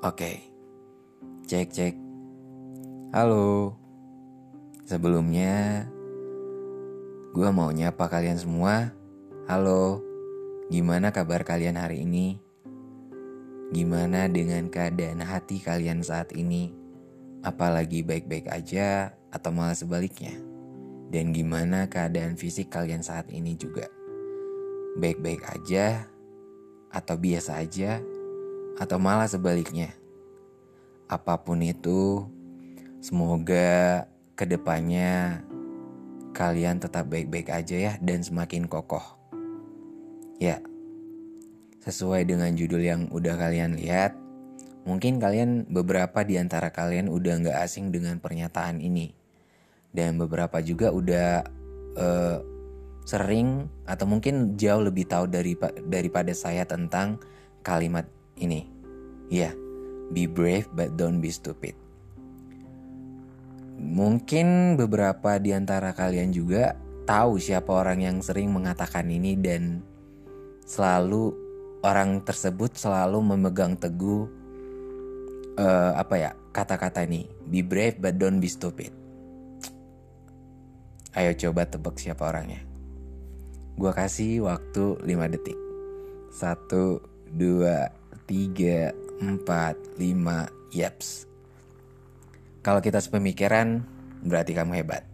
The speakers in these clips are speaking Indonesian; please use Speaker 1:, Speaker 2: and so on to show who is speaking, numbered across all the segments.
Speaker 1: Oke, cek cek. Halo. Sebelumnya, gue mau nyapa kalian semua. Halo, gimana kabar kalian hari ini? Gimana dengan keadaan hati kalian saat ini? Apalagi baik-baik aja atau malah sebaliknya? Dan gimana keadaan fisik kalian saat ini juga? Baik-baik aja atau biasa aja? Atau malah sebaliknya. Apa pun itu, semoga ke depannya kalian tetap baik-baik aja ya dan semakin kokoh. Ya, sesuai dengan judul yang udah kalian lihat, mungkin kalian beberapa di antara kalian udah nggak asing dengan pernyataan ini. Dan beberapa juga udah uh, sering atau mungkin jauh lebih tahu dari, daripada saya tentang kalimat ini. Ya, yeah, be brave but don't be stupid. Mungkin beberapa di antara kalian juga tahu siapa orang yang sering mengatakan ini dan selalu orang tersebut selalu memegang teguh uh, apa ya kata-kata ini be brave but don't be stupid. Ayo coba tebak siapa orangnya. Gua kasih waktu 5 detik. Satu dua tiga, empat, lima, yaps. Kalau kita sepemikiran, berarti kamu hebat.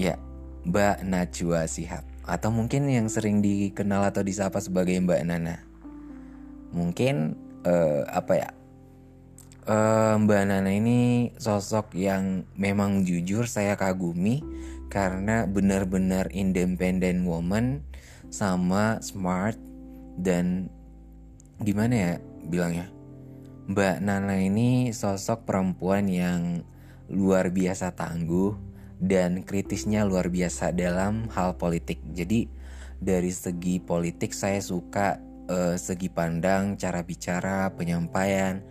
Speaker 1: Ya, Mbak Najwa Sihab. Atau mungkin yang sering dikenal atau disapa sebagai Mbak Nana. Mungkin, uh, apa ya, uh, Mbak Nana ini sosok yang memang jujur saya kagumi karena benar-benar independent woman sama smart dan gimana ya bilangnya Mbak Nana ini sosok perempuan yang luar biasa tangguh dan kritisnya luar biasa dalam hal politik. Jadi dari segi politik saya suka uh, segi pandang, cara bicara, penyampaian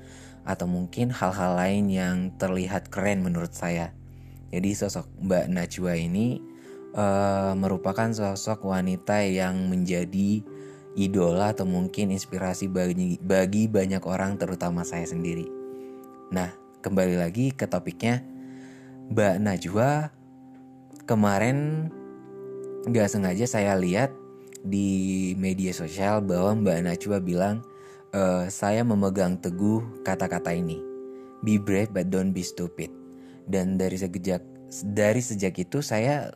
Speaker 1: atau mungkin hal-hal lain yang terlihat keren menurut saya. Jadi sosok Mbak Najwa ini uh, merupakan sosok wanita yang menjadi idola atau mungkin inspirasi bagi, bagi banyak orang terutama saya sendiri. Nah, kembali lagi ke topiknya. Mbak Najwa kemarin gak sengaja saya lihat di media sosial bahwa Mbak Najwa bilang e, saya memegang teguh kata-kata ini. Be brave but don't be stupid. Dan dari sejak dari sejak itu saya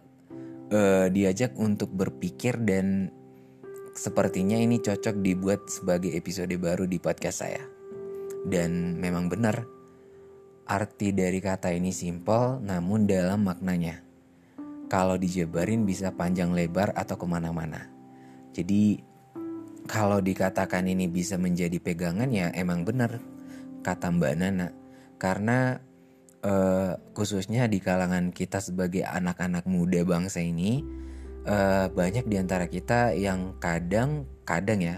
Speaker 1: uh, diajak untuk berpikir dan Sepertinya ini cocok dibuat sebagai episode baru di podcast saya. Dan memang benar, arti dari kata ini simpel namun dalam maknanya. Kalau dijabarin bisa panjang lebar atau ke mana-mana. Jadi kalau dikatakan ini bisa menjadi pegangan ya emang benar kata Mbak Nana. Karena uh, khususnya di kalangan kita sebagai anak-anak muda bangsa ini uh, banyak di antara kita yang kadang kadang ya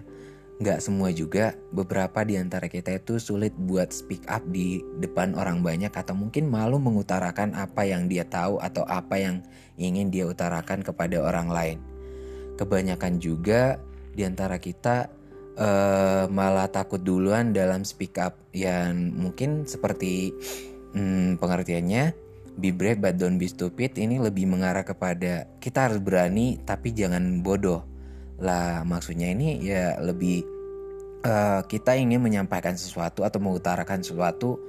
Speaker 1: nggak semua juga beberapa di antara kita itu sulit buat speak up di depan orang banyak atau mungkin malu mengutarakan apa yang dia tahu atau apa yang ingin dia utarakan kepada orang lain. Kebanyakan juga di antara kita uh, malah takut duluan dalam speak up yang mungkin seperti hmm, pengertiannya be brave but don't be stupid ini lebih mengarah kepada kita harus berani tapi jangan bodoh lah maksudnya ini ya lebih uh, kita ingin menyampaikan sesuatu atau mengutarakan sesuatu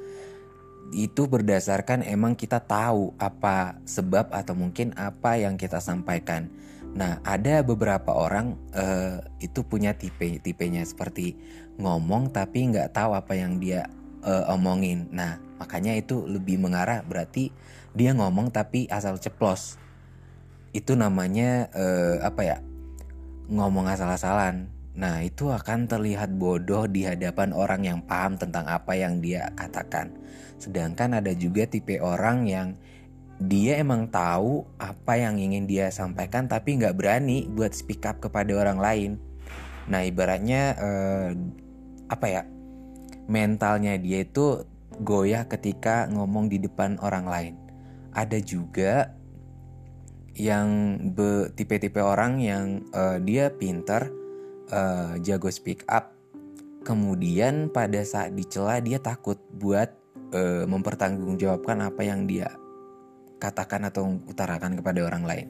Speaker 1: itu berdasarkan emang kita tahu apa sebab atau mungkin apa yang kita sampaikan. Nah, ada beberapa orang uh, itu punya tipe tipenya seperti ngomong tapi nggak tahu apa yang dia uh, omongin. Nah, makanya itu lebih mengarah berarti dia ngomong tapi asal ceplos. Itu namanya uh, apa ya? Ngomong asal-asalan. Nah, itu akan terlihat bodoh di hadapan orang yang paham tentang apa yang dia katakan. Sedangkan ada juga tipe orang yang dia emang tahu apa yang ingin dia sampaikan tapi nggak berani buat speak up kepada orang lain. Nah, ibaratnya eh, apa ya? Mentalnya dia itu goyah ketika ngomong di depan orang lain. Ada juga yang tipe-tipe orang yang uh, dia pinter uh, jago speak up kemudian pada saat dicela dia takut buat uh, mempertanggungjawabkan apa yang dia katakan atau utarakan kepada orang lain.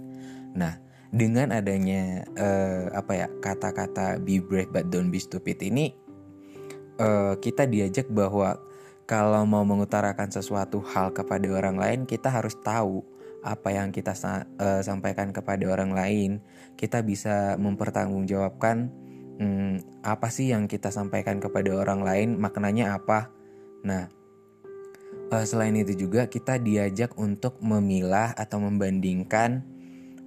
Speaker 1: Nah, dengan adanya uh, apa ya kata-kata be brave but don't be stupid ini uh, kita diajak bahwa kalau mau mengutarakan sesuatu hal kepada orang lain kita harus tahu apa yang kita uh, sampaikan kepada orang lain kita bisa mempertanggungjawabkan hmm, apa sih yang kita sampaikan kepada orang lain, maknanya apa. Nah, uh, selain itu juga kita diajak untuk memilah atau membandingkan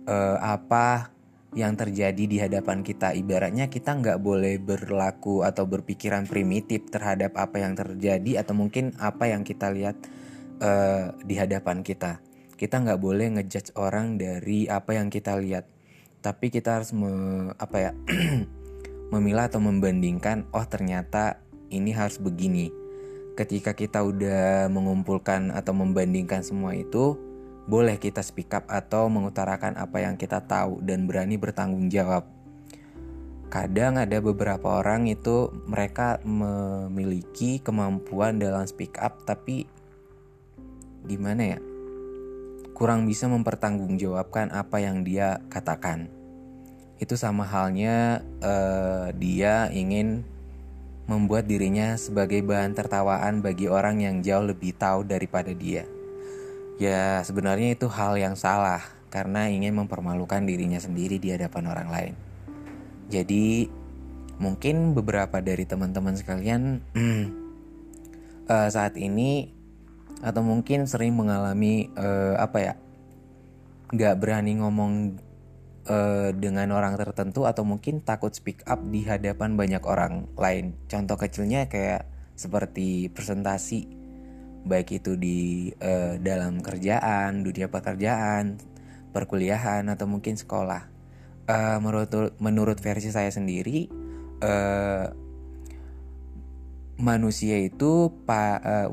Speaker 1: uh, apa yang terjadi di hadapan kita. Ibaratnya kita nggak boleh berlaku atau berpikiran primitif terhadap apa yang terjadi atau mungkin apa yang kita lihat uh, di hadapan kita. Kita nggak boleh ngejudge orang dari apa yang kita lihat, tapi kita harus me, apa ya memilah atau membandingkan oh ternyata ini harus begini ketika kita udah mengumpulkan atau membandingkan semua itu boleh kita speak up atau mengutarakan apa yang kita tahu dan berani bertanggung jawab. Kadang ada beberapa orang itu mereka memiliki kemampuan dalam speak up tapi gimana ya? Kurang bisa mempertanggungjawabkan apa yang dia katakan. Itu sama halnya uh, dia ingin membuat dirinya sebagai bahan tertawaan bagi orang yang jauh lebih tahu daripada dia. Ya, sebenarnya itu hal yang salah karena ingin mempermalukan dirinya sendiri di hadapan orang lain. Jadi, mungkin beberapa dari teman-teman sekalian uh, saat ini atau mungkin sering mengalami uh, apa ya, nggak berani ngomong uh, dengan orang tertentu atau mungkin takut speak up di hadapan banyak orang lain. Contoh kecilnya kayak seperti presentasi baik itu di uh, dalam kerjaan, dunia pekerjaan, perkuliahan atau mungkin sekolah. Uh, menurut menurut versi saya sendiri uh, manusia itu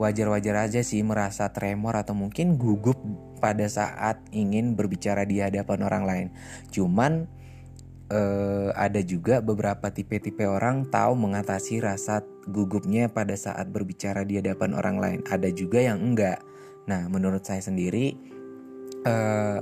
Speaker 1: wajar-wajar aja sih merasa tremor atau mungkin gugup pada saat ingin berbicara di hadapan orang lain. Cuman eh, ada juga beberapa tipe-tipe orang tahu mengatasi rasa gugupnya pada saat berbicara di hadapan orang lain. Ada juga yang enggak. Nah, menurut saya sendiri eh,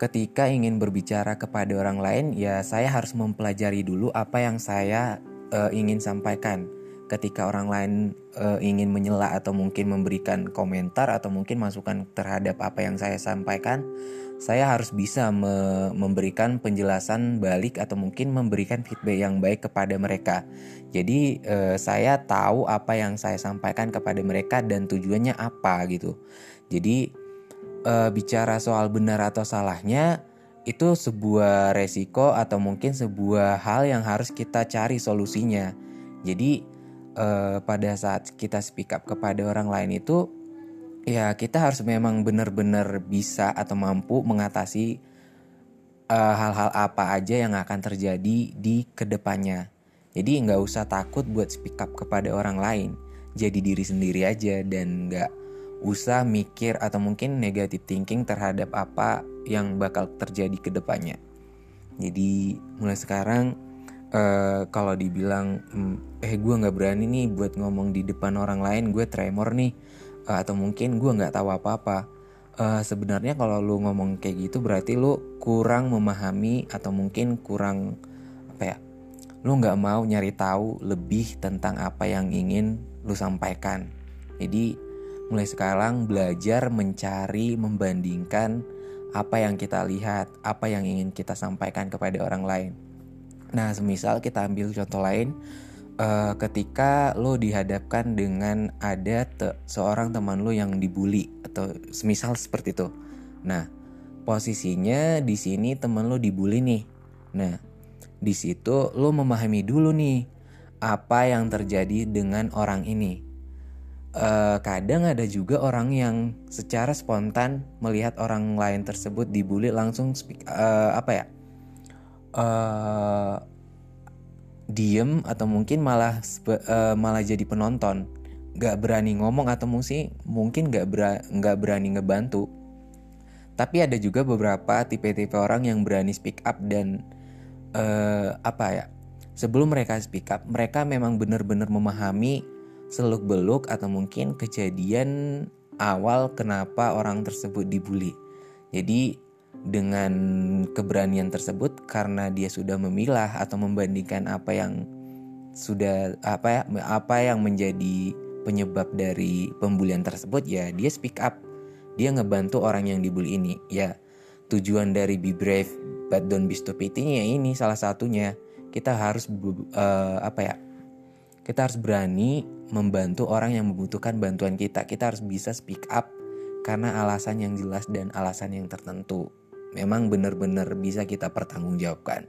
Speaker 1: ketika ingin berbicara kepada orang lain ya saya harus mempelajari dulu apa yang saya uh, ingin sampaikan ketika orang lain uh, ingin menyela atau mungkin memberikan komentar atau mungkin masukan terhadap apa yang saya sampaikan, saya harus bisa me memberikan penjelasan balik atau mungkin memberikan feedback yang baik kepada mereka. Jadi uh, saya tahu apa yang saya sampaikan kepada mereka dan tujuannya apa gitu. Jadi uh, bicara soal benar atau salahnya itu sebuah resiko atau mungkin sebuah hal yang harus kita cari solusinya. Jadi uh, pada saat kita speak up kepada orang lain itu ya kita harus memang benar-benar bisa atau mampu mengatasi eh, hal-hal uh, apa aja yang akan terjadi di ke depannya. Jadi nggak usah takut buat speak up kepada orang lain. Jadi diri sendiri aja dan nggak usah mikir atau mungkin negative thinking terhadap apa yang bakal terjadi ke depannya. Jadi mulai sekarang uh, kalau dibilang mm, eh gue nggak berani nih buat ngomong di depan orang lain gue tremor nih uh, atau mungkin gue nggak tahu apa-apa uh, sebenarnya kalau lu ngomong kayak gitu berarti lu kurang memahami atau mungkin kurang apa ya lu nggak mau nyari tahu lebih tentang apa yang ingin lu sampaikan. Jadi mulai sekarang belajar mencari membandingkan apa yang kita lihat, apa yang ingin kita sampaikan kepada orang lain. Nah, semisal kita ambil contoh lain, uh, ketika lo dihadapkan dengan ada te seorang teman lo yang dibully atau semisal seperti itu. Nah, posisinya di sini teman lo dibully nih. Nah, di situ lo memahami dulu nih apa yang terjadi dengan orang ini uh, kadang ada juga orang yang secara spontan melihat orang lain tersebut dibully langsung speak uh, apa ya uh, diem atau mungkin malah uh, malah jadi penonton nggak berani ngomong atau mungkin mungkin nggak ber nggak berani ngebantu tapi ada juga beberapa tipe-tipe orang yang berani speak up dan uh, apa ya sebelum mereka speak up mereka memang benar-benar memahami seluk beluk atau mungkin kejadian awal kenapa orang tersebut dibully. Jadi dengan keberanian tersebut karena dia sudah memilah atau membandingkan apa yang sudah apa ya apa yang menjadi penyebab dari pembulian tersebut ya dia speak up dia ngebantu orang yang dibully ini ya tujuan dari be brave but don't be stupid ini ya ini salah satunya kita harus uh, apa ya kita harus berani membantu orang yang membutuhkan bantuan kita. Kita harus bisa speak up karena alasan yang jelas dan alasan yang tertentu. Memang benar-benar bisa kita pertanggungjawabkan.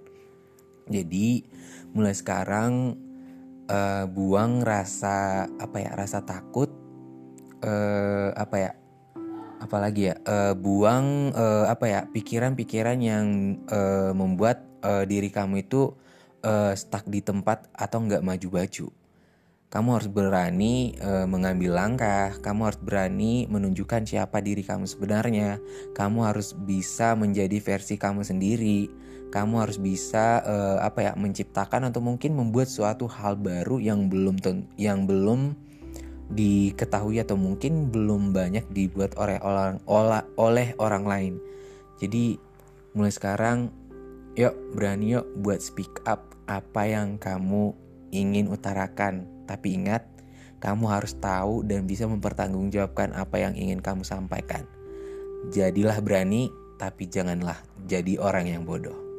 Speaker 1: Jadi mulai sekarang uh, buang rasa apa ya rasa takut uh, apa ya apalagi ya uh, buang uh, apa ya pikiran-pikiran yang uh, membuat uh, diri kamu itu uh, stuck di tempat atau nggak maju-maju kamu harus berani e, mengambil langkah, kamu harus berani menunjukkan siapa diri kamu sebenarnya, kamu harus bisa menjadi versi kamu sendiri, kamu harus bisa e, apa ya menciptakan atau mungkin membuat suatu hal baru yang belum yang belum diketahui atau mungkin belum banyak dibuat oleh orang oleh orang lain. Jadi mulai sekarang yuk berani yuk buat speak up apa yang kamu ingin utarakan tapi ingat, kamu harus tahu dan bisa mempertanggungjawabkan apa yang ingin kamu sampaikan. Jadilah berani, tapi janganlah jadi orang yang bodoh.